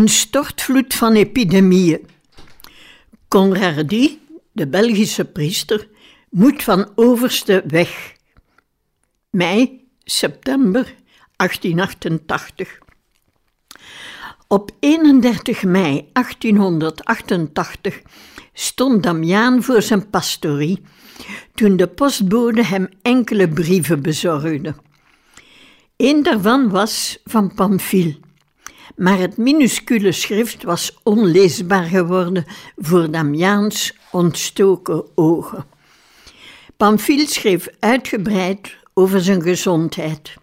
Een stortvloed van epidemieën. Conradi, de Belgische priester, moet van overste weg. Mei, september 1888. Op 31 mei 1888 stond Damiaan voor zijn pastorie toen de postbode hem enkele brieven bezorgde. Een daarvan was van Pamphile maar het minuscule schrift was onleesbaar geworden voor Damiaans ontstoken ogen. Pamphile schreef uitgebreid over zijn gezondheid.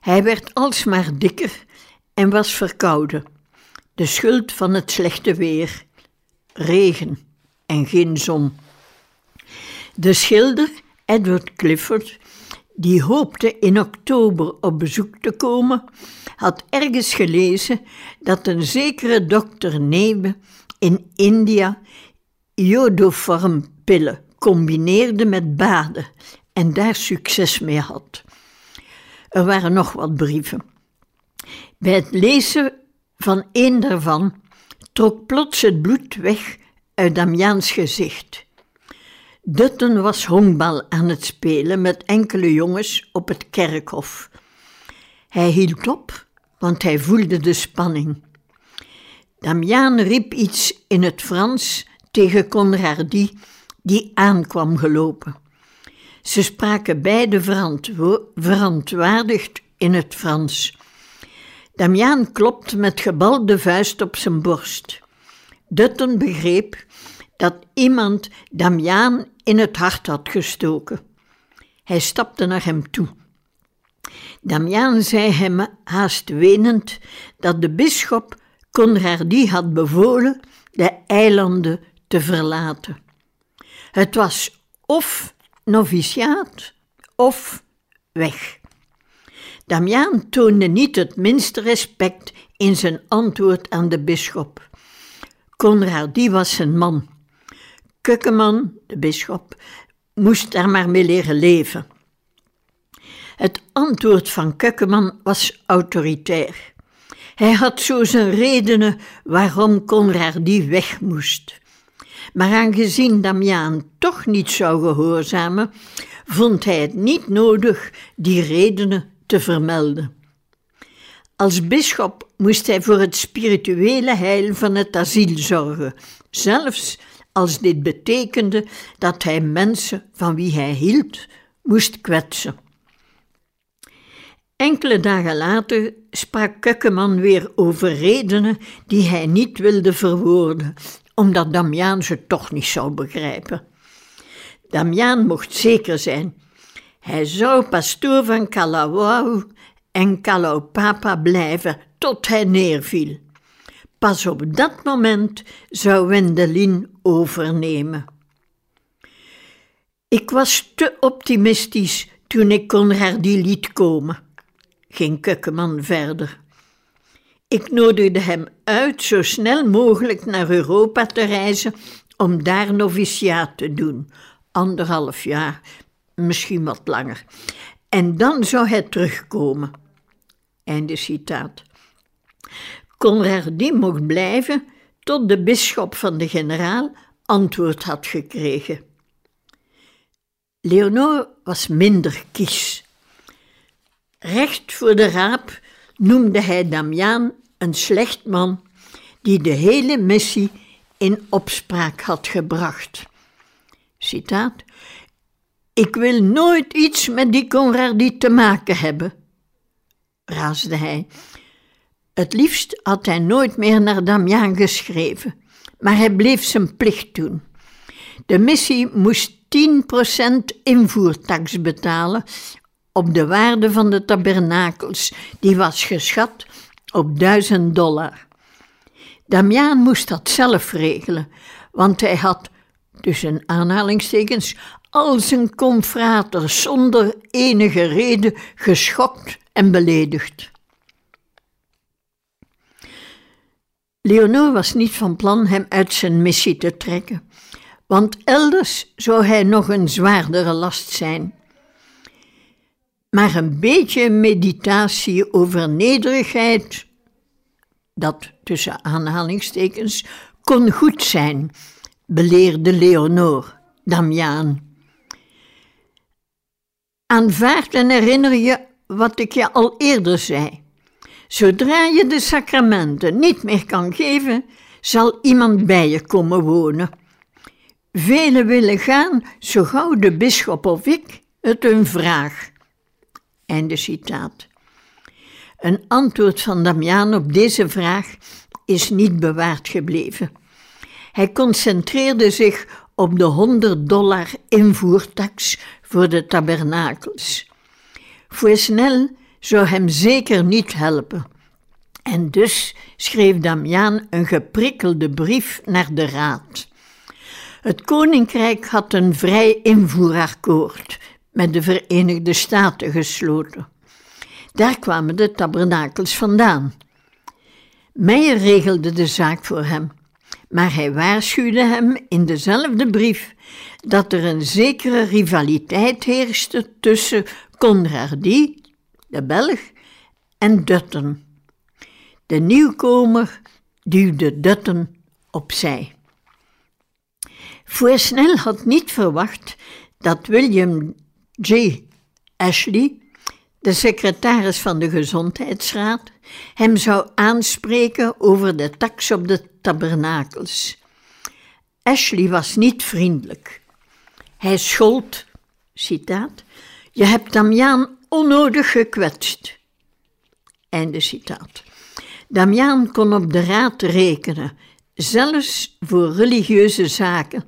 Hij werd alsmaar dikker en was verkouden. De schuld van het slechte weer, regen en geen zon. De schilder Edward Clifford, die hoopte in oktober op bezoek te komen, had ergens gelezen dat een zekere dokter Nebe in India iodoformpillen combineerde met baden en daar succes mee had. Er waren nog wat brieven. Bij het lezen van een daarvan trok plots het bloed weg uit Damiaans gezicht. Dutton was honkbal aan het spelen met enkele jongens op het kerkhof. Hij hield op want hij voelde de spanning. Damiaan riep iets in het Frans tegen Conradi, die aankwam gelopen. Ze spraken beide verontwaardigd in het Frans. Damiaan klopte met gebalde vuist op zijn borst. Dutton begreep dat iemand Damiaan in het hart had gestoken. Hij stapte naar hem toe. Damiaan zei hem haast wenend dat de bisschop Conradi had bevolen de eilanden te verlaten. Het was of noviciaat of weg. Damiaan toonde niet het minste respect in zijn antwoord aan de bisschop. Conradi was zijn man. Kukkeman, de bisschop, moest daar maar mee leren leven. Het antwoord van Kukkeman was autoritair. Hij had zo zijn redenen waarom die weg moest. Maar aangezien Damiaan toch niet zou gehoorzamen, vond hij het niet nodig die redenen te vermelden. Als bisschop moest hij voor het spirituele heil van het asiel zorgen, zelfs als dit betekende dat hij mensen van wie hij hield moest kwetsen. Enkele dagen later sprak Kukkeman weer over redenen die hij niet wilde verwoorden, omdat Damiaan ze toch niet zou begrijpen. Damiaan mocht zeker zijn. Hij zou pastoor van Kalawau en Kalaupapa blijven tot hij neerviel. Pas op dat moment zou Wendelin overnemen. Ik was te optimistisch toen ik Conradi liet komen ging Kukkeman verder. Ik nodigde hem uit zo snel mogelijk naar Europa te reizen om daar noviciaat te doen. Anderhalf jaar, misschien wat langer. En dan zou hij terugkomen. Einde citaat. Conradi mocht blijven tot de bisschop van de generaal antwoord had gekregen. Leonor was minder kies. Recht voor de raap noemde hij Damiaan een slecht man die de hele missie in opspraak had gebracht. Citaat: Ik wil nooit iets met die Conradi te maken hebben, raasde hij. Het liefst had hij nooit meer naar Damiaan geschreven, maar hij bleef zijn plicht doen. De missie moest 10% invoertax betalen op de waarde van de tabernakels, die was geschat op duizend dollar. Damiaan moest dat zelf regelen, want hij had, tussen aanhalingstekens, al zijn confraters zonder enige reden geschokt en beledigd. Leonor was niet van plan hem uit zijn missie te trekken, want elders zou hij nog een zwaardere last zijn. Maar een beetje meditatie over nederigheid, dat tussen aanhalingstekens kon goed zijn, beleerde Leonor Damiaan. Aanvaard en herinner je wat ik je al eerder zei. Zodra je de sacramenten niet meer kan geven, zal iemand bij je komen wonen. Velen willen gaan, zo gauw de bisschop of ik het hun vraag. Einde citaat. Een antwoord van Damiaan op deze vraag is niet bewaard gebleven. Hij concentreerde zich op de 100 dollar invoertax voor de tabernakels. Fouesnel zou hem zeker niet helpen. En dus schreef Damiaan een geprikkelde brief naar de raad. Het koninkrijk had een vrij invoerakkoord met de Verenigde Staten gesloten. Daar kwamen de tabernakels vandaan. Meijer regelde de zaak voor hem, maar hij waarschuwde hem in dezelfde brief dat er een zekere rivaliteit heerste tussen Conradie, Belg, en Dutton. De nieuwkomer duwde Dutton opzij. Fouesnel had niet verwacht dat William J. Ashley, de secretaris van de Gezondheidsraad, hem zou aanspreken over de tax op de tabernakels. Ashley was niet vriendelijk. Hij schold, citaat, je hebt Damiaan onnodig gekwetst. Einde citaat. Damiaan kon op de raad rekenen, zelfs voor religieuze zaken,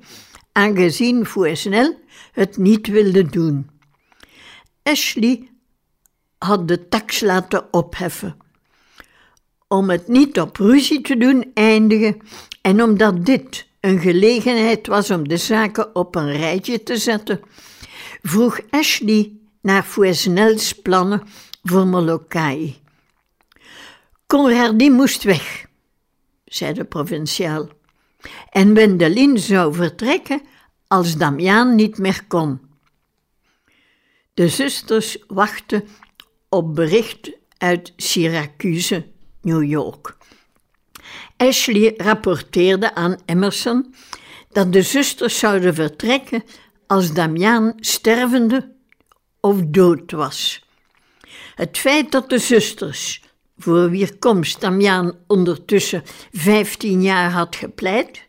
aangezien Fouesnel het niet wilde doen. Ashley had de tax laten opheffen. Om het niet op ruzie te doen eindigen en omdat dit een gelegenheid was om de zaken op een rijtje te zetten, vroeg Ashley naar Fouesnels plannen voor Molokai. Conradie moest weg, zei de provinciaal, en Wendelin zou vertrekken als Damiaan niet meer kon. De zusters wachten op bericht uit Syracuse, New York. Ashley rapporteerde aan Emerson dat de zusters zouden vertrekken als Damiaan stervende of dood was. Het feit dat de zusters, voor wier komst Damiaan ondertussen 15 jaar had gepleit,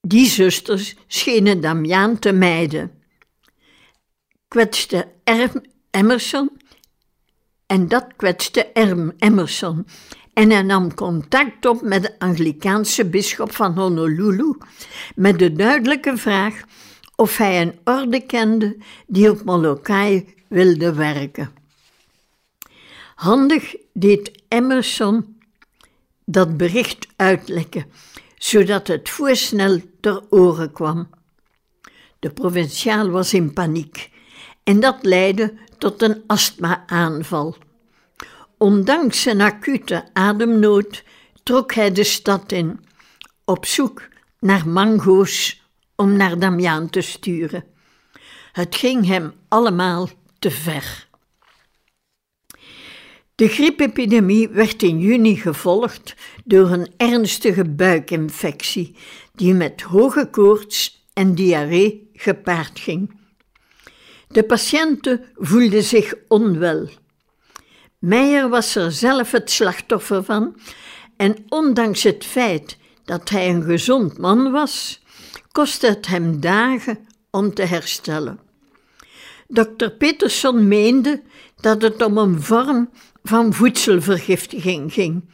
die zusters schenen Damiaan te mijden. Kwetste Emerson en dat kwetste Emerson en hij nam contact op met de Anglikaanse bisschop van Honolulu met de duidelijke vraag of hij een orde kende die op Molokai wilde werken. Handig deed Emerson dat bericht uitlekken, zodat het voorsnel ter oren kwam. De provinciaal was in paniek en dat leidde tot een astma-aanval. Ondanks zijn acute ademnood trok hij de stad in, op zoek naar mango's om naar Damiaan te sturen. Het ging hem allemaal te ver. De griepepidemie werd in juni gevolgd door een ernstige buikinfectie die met hoge koorts en diarree gepaard ging. De patiënten voelden zich onwel. Meijer was er zelf het slachtoffer van en ondanks het feit dat hij een gezond man was, kostte het hem dagen om te herstellen. Dr. Peterson meende dat het om een vorm van voedselvergiftiging ging,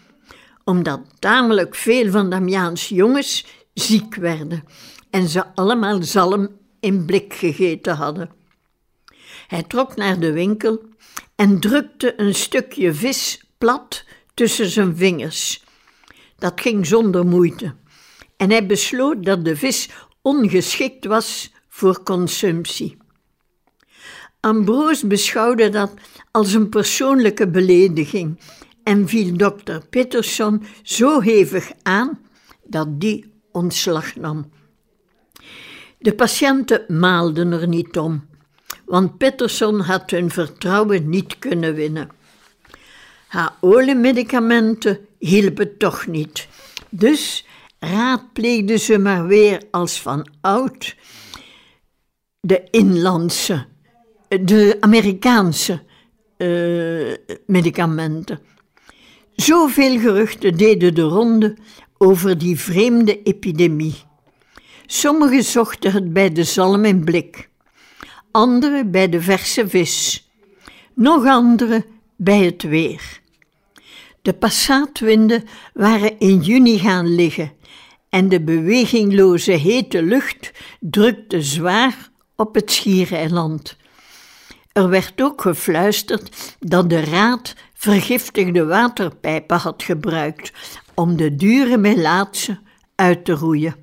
omdat tamelijk veel van Damiaans jongens ziek werden en ze allemaal zalm in blik gegeten hadden. Hij trok naar de winkel en drukte een stukje vis plat tussen zijn vingers. Dat ging zonder moeite. En hij besloot dat de vis ongeschikt was voor consumptie. Ambroos beschouwde dat als een persoonlijke belediging en viel dokter Peterson zo hevig aan dat die ontslag nam. De patiënten maalden er niet om, want Peterson had hun vertrouwen niet kunnen winnen. Haar oliemedicamenten hielpen toch niet, dus raadpleegde ze maar weer als van oud de inlandse, de Amerikaanse uh, medicamenten. Zoveel geruchten deden de ronde over die vreemde epidemie. Sommigen zochten het bij de zalm in blik, anderen bij de verse vis, nog anderen bij het weer. De passaatwinden waren in juni gaan liggen en de bewegingloze hete lucht drukte zwaar op het schiereiland. Er werd ook gefluisterd dat de raad vergiftigde waterpijpen had gebruikt om de dure melaatse uit te roeien.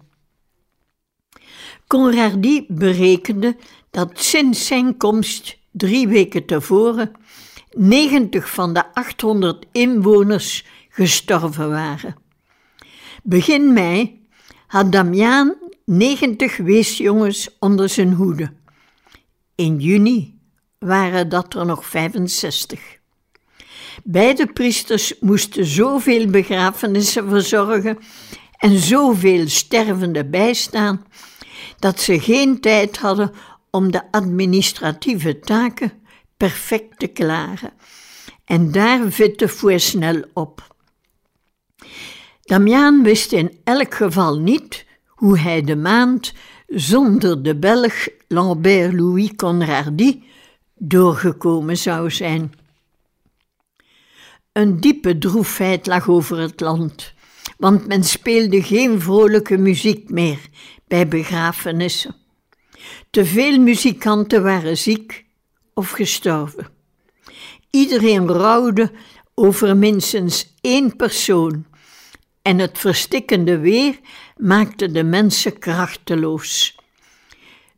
Conradi berekende dat sinds zijn komst drie weken tevoren 90 van de 800 inwoners gestorven waren. Begin mei had Damiaan 90 weesjongens onder zijn hoede. In juni waren dat er nog 65. Beide priesters moesten zoveel begrafenissen verzorgen en zoveel stervenden bijstaan, dat ze geen tijd hadden om de administratieve taken perfect te klaren. En daar vitte Fouet snel op. Damiaan wist in elk geval niet hoe hij de maand zonder de Belg Lambert-Louis Conradi doorgekomen zou zijn. Een diepe droefheid lag over het land, want men speelde geen vrolijke muziek meer bij begrafenissen. Te veel muzikanten waren ziek of gestorven. Iedereen rouwde over minstens één persoon en het verstikkende weer maakte de mensen krachteloos.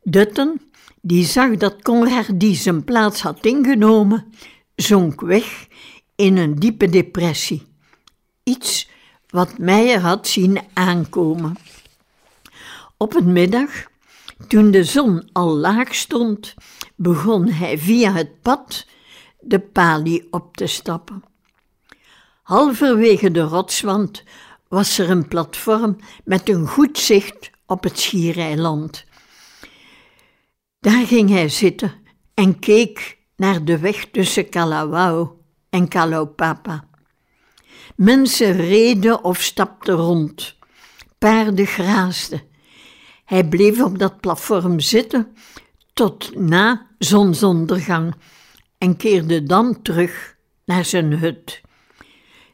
Dutten, die zag dat Conradi zijn plaats had ingenomen, zonk weg in een diepe depressie. Iets wat Meijer had zien aankomen. Op een middag, toen de zon al laag stond, begon hij via het pad de palie op te stappen. Halverwege de rotswand was er een platform met een goed zicht op het schiereiland. Daar ging hij zitten en keek naar de weg tussen Kalawao en Kalaupapa. Mensen reden of stapten rond, paarden graasden. Hij bleef op dat platform zitten tot na zonsondergang en keerde dan terug naar zijn hut.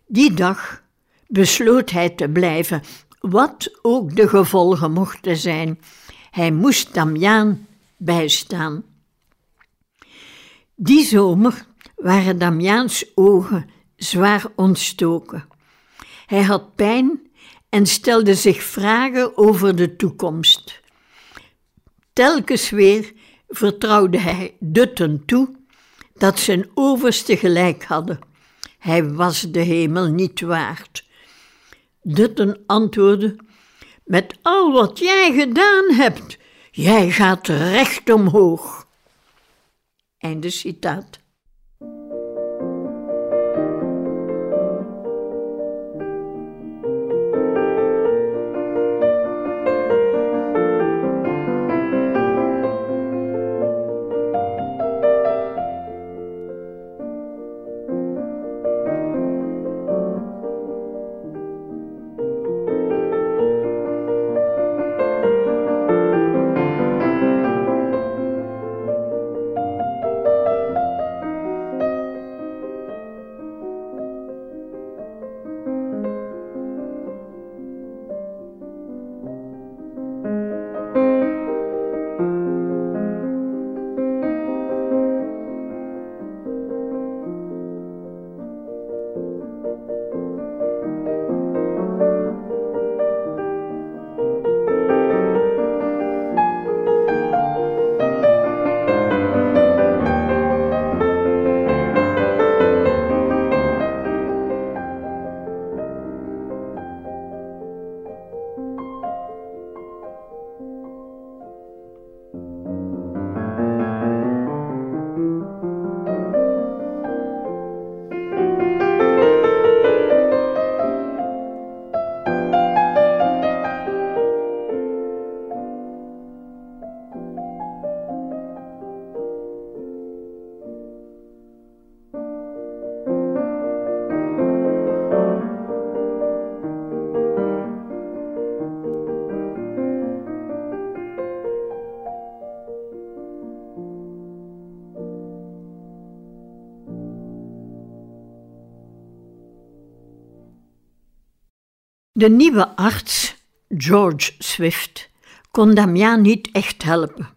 Die dag besloot hij te blijven, wat ook de gevolgen mochten zijn. Hij moest Damiaan bijstaan. Die zomer waren Damiaans ogen zwaar ontstoken. Hij had pijn en stelde zich vragen over de toekomst. Telkens weer vertrouwde hij Dutten toe dat zijn overste gelijk hadden. Hij was de hemel niet waard. Dutten antwoordde: Met al wat jij gedaan hebt, jij gaat recht omhoog. Einde citaat. De nieuwe arts, George Swift, kon Damiaan niet echt helpen.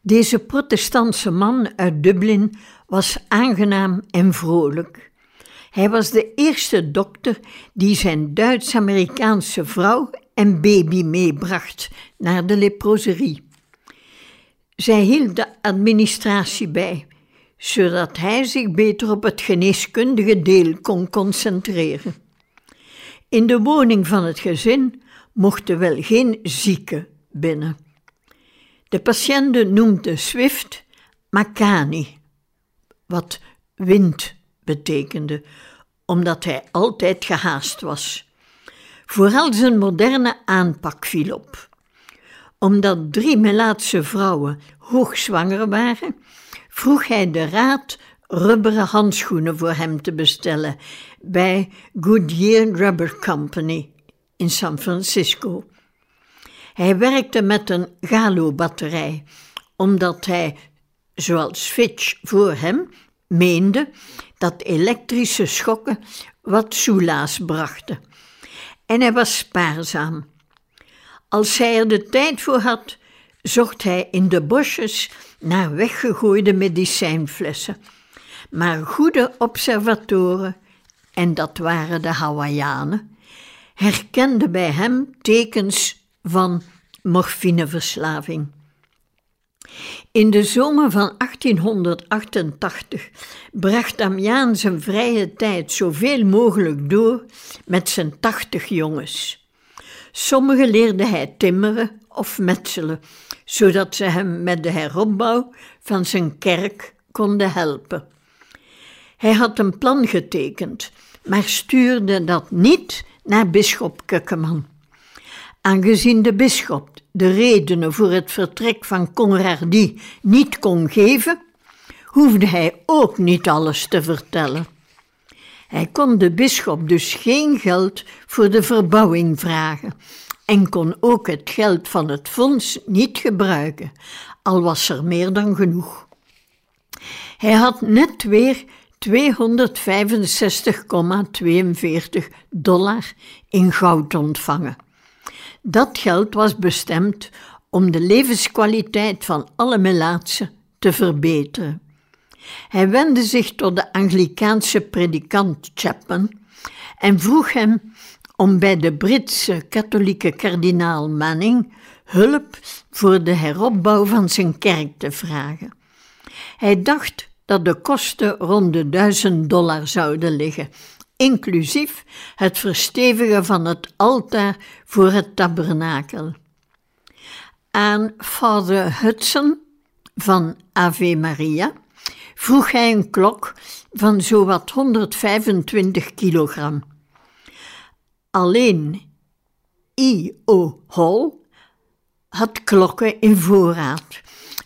Deze protestantse man uit Dublin was aangenaam en vrolijk. Hij was de eerste dokter die zijn Duits-Amerikaanse vrouw en baby meebracht naar de leproserie. Zij hield de administratie bij, zodat hij zich beter op het geneeskundige deel kon concentreren. In de woning van het gezin mochten wel geen zieken binnen. De patiënte noemde Swift Makani, wat wind betekende, omdat hij altijd gehaast was. Vooral zijn moderne aanpak viel op. Omdat drie Melaatse vrouwen hoogzwanger waren, vroeg hij de raad rubberen handschoenen voor hem te bestellen bij Goodyear Rubber Company in San Francisco. Hij werkte met een Galo-batterij, omdat hij, zoals Fitch voor hem, meende dat elektrische schokken wat soelaas brachten. En hij was spaarzaam. Als hij er de tijd voor had, zocht hij in de bosjes naar weggegooide medicijnflessen. Maar goede observatoren, en dat waren de Hawaiianen, herkenden bij hem tekens van morfineverslaving. In de zomer van 1888 bracht Damiaan zijn vrije tijd zoveel mogelijk door met zijn tachtig jongens. Sommigen leerde hij timmeren of metselen, zodat ze hem met de heropbouw van zijn kerk konden helpen. Hij had een plan getekend, maar stuurde dat niet naar bisschop Kukkeman. Aangezien de bisschop de redenen voor het vertrek van Conradi niet kon geven, hoefde hij ook niet alles te vertellen. Hij kon de bisschop dus geen geld voor de verbouwing vragen en kon ook het geld van het fonds niet gebruiken, al was er meer dan genoeg. Hij had net weer 265,42 dollar in goud ontvangen. Dat geld was bestemd om de levenskwaliteit van alle Melaatsen te verbeteren. Hij wendde zich tot de Anglikaanse predikant Chapman en vroeg hem om bij de Britse katholieke kardinaal Manning hulp voor de heropbouw van zijn kerk te vragen. Hij dacht dat de kosten rond de duizend dollar zouden liggen inclusief het verstevigen van het altaar voor het tabernakel. Aan Father Hudson van Ave Maria vroeg hij een klok van zowat 125 kilogram. Alleen I.O. Hall had klokken in voorraad,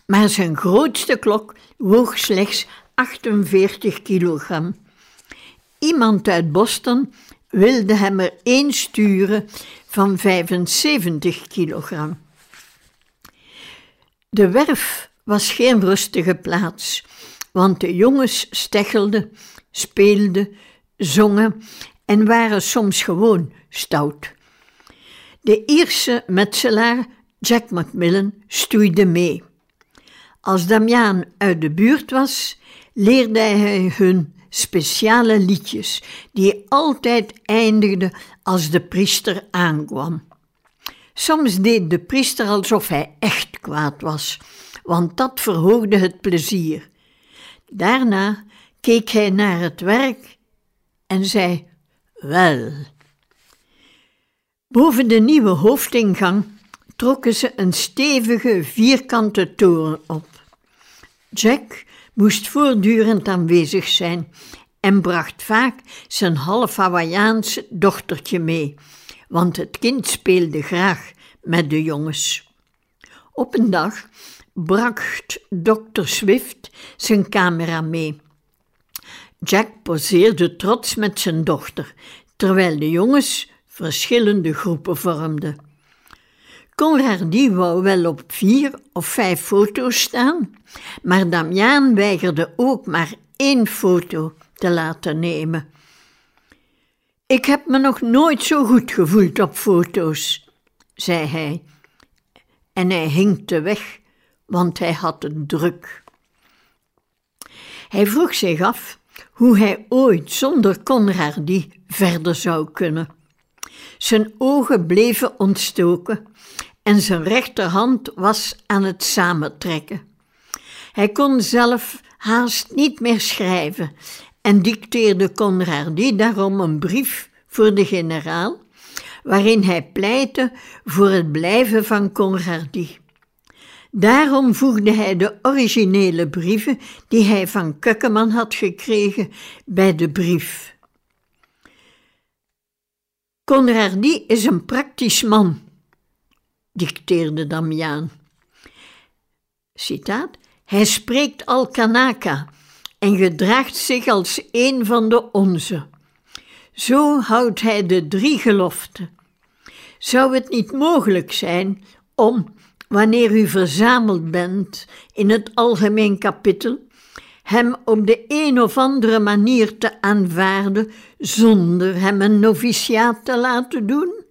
maar zijn grootste klok woog slechts 48 kilogram. Iemand uit Boston wilde hem er één sturen van 75 kilogram. De werf was geen rustige plaats, want de jongens stechelden, speelden, zongen en waren soms gewoon stout. De Ierse metselaar Jack Macmillan stoeide mee. Als Damiaan uit de buurt was, leerde hij hun speciale liedjes die altijd eindigden als de priester aankwam. Soms deed de priester alsof hij echt kwaad was, want dat verhoogde het plezier. Daarna keek hij naar het werk en zei: Wel. Boven de nieuwe hoofdingang trokken ze een stevige vierkante toren op. Jack moest voortdurend aanwezig zijn en bracht vaak zijn half Hawaiiaans dochtertje mee, want het kind speelde graag met de jongens. Op een dag bracht dokter Swift zijn camera mee. Jack poseerde trots met zijn dochter, terwijl de jongens verschillende groepen vormden. Conradi wou wel op vier of vijf foto's staan, maar Damiaan weigerde ook maar één foto te laten nemen. Ik heb me nog nooit zo goed gevoeld op foto's, zei hij. En hij hinkte weg, want hij had het druk. Hij vroeg zich af hoe hij ooit zonder Conradi verder zou kunnen. Zijn ogen bleven ontstoken en zijn rechterhand was aan het samentrekken. Hij kon zelf haast niet meer schrijven en dicteerde Conradi daarom een brief voor de generaal, waarin hij pleitte voor het blijven van Conradi. Daarom voegde hij de originele brieven die hij van Kukkeman had gekregen bij de brief. Conradi is een praktisch man, dicteerde Damiaan. Citaat: Hij spreekt al Kanaka en gedraagt zich als een van de onze. Zo houdt hij de drie geloften. Zou het niet mogelijk zijn om, wanneer u verzameld bent in het algemeen kapittel, hem op de een of andere manier te aanvaarden zonder hem een noviciaat te laten doen?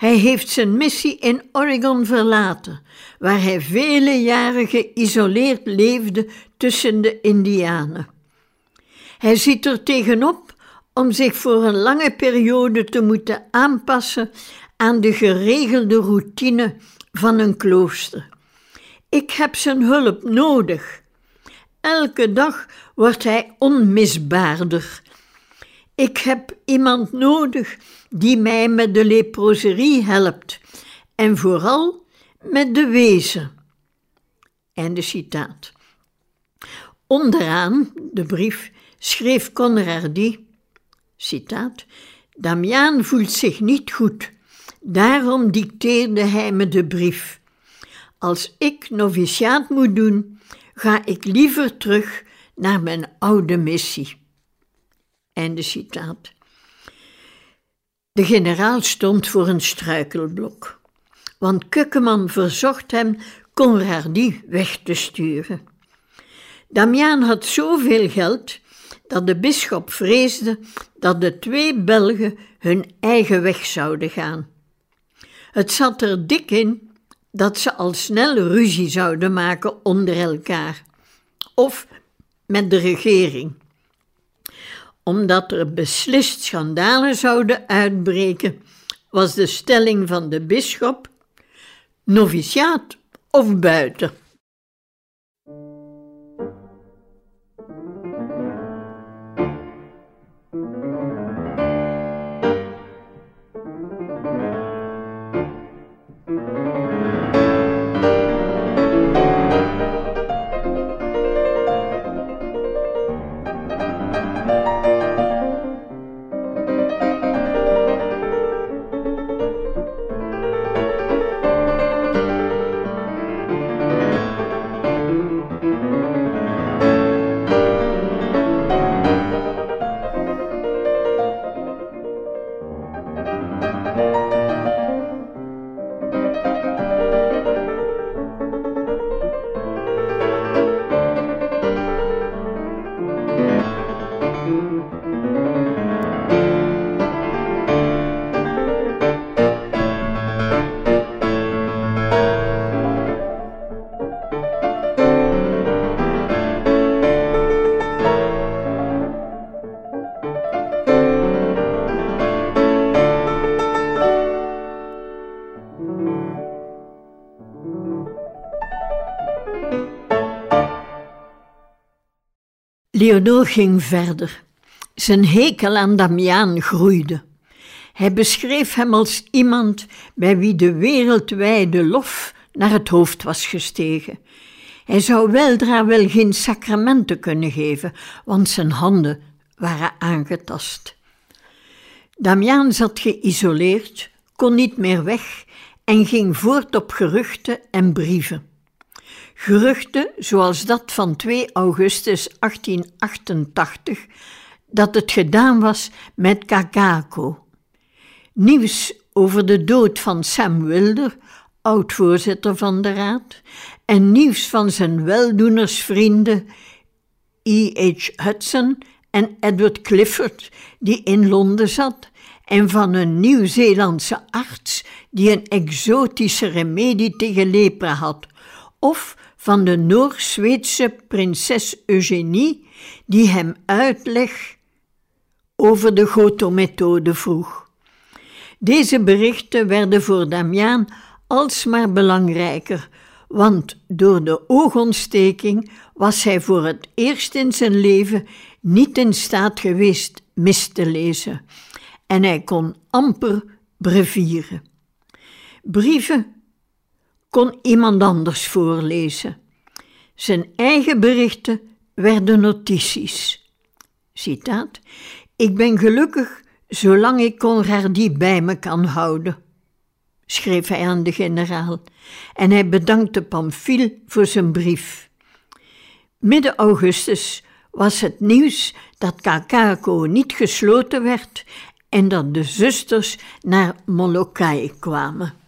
Hij heeft zijn missie in Oregon verlaten, waar hij vele jaren geïsoleerd leefde tussen de Indianen. Hij ziet er tegenop om zich voor een lange periode te moeten aanpassen aan de geregelde routine van een klooster. Ik heb zijn hulp nodig. Elke dag wordt hij onmisbaarder. Ik heb iemand nodig die mij met de leproserie helpt en vooral met de wezen. Einde citaat. Onderaan de brief schreef Conradi, citaat, Damiaan voelt zich niet goed, daarom dicteerde hij me de brief. Als ik noviciaat moet doen, ga ik liever terug naar mijn oude missie. Einde citaat. De generaal stond voor een struikelblok, want Kukkeman verzocht hem Conradi weg te sturen. Damiaan had zoveel geld dat de bisschop vreesde dat de twee Belgen hun eigen weg zouden gaan. Het zat er dik in dat ze al snel ruzie zouden maken onder elkaar, of met de regering omdat er beslist schandalen zouden uitbreken, was de stelling van de bisschop: noviciaat of buiten. Leonor ging verder. Zijn hekel aan Damiaan groeide. Hij beschreef hem als iemand bij wie de wereldwijde lof naar het hoofd was gestegen. Hij zou weldra wel geen sacramenten kunnen geven, want zijn handen waren aangetast. Damiaan zat geïsoleerd, kon niet meer weg en ging voort op geruchten en brieven. Geruchten zoals dat van 2 augustus 1888 dat het gedaan was met Kagako. Nieuws over de dood van Sam Wilder, oud-voorzitter van de raad, en nieuws van zijn weldoenersvrienden E.H. Hudson en Edward Clifford, die in Londen zat, en van een Nieuw-Zeelandse arts die een exotische remedie tegen lepra had, of van de Noors-Zweedse prinses Eugenie, die hem uitleg over de Goto-methode vroeg. Deze berichten werden voor Damiaan alsmaar belangrijker, want door de oogontsteking was hij voor het eerst in zijn leven niet in staat geweest mis te lezen en hij kon amper brevieren. Brieven kon iemand anders voorlezen. Zijn eigen berichten werden notities. Citaat: Ik ben gelukkig zolang ik Conradie bij me kan houden, schreef hij aan de generaal, en hij bedankte Pamphile voor zijn brief. Midden augustus was het nieuws dat Kakako niet gesloten werd en dat de zusters naar Molokai kwamen.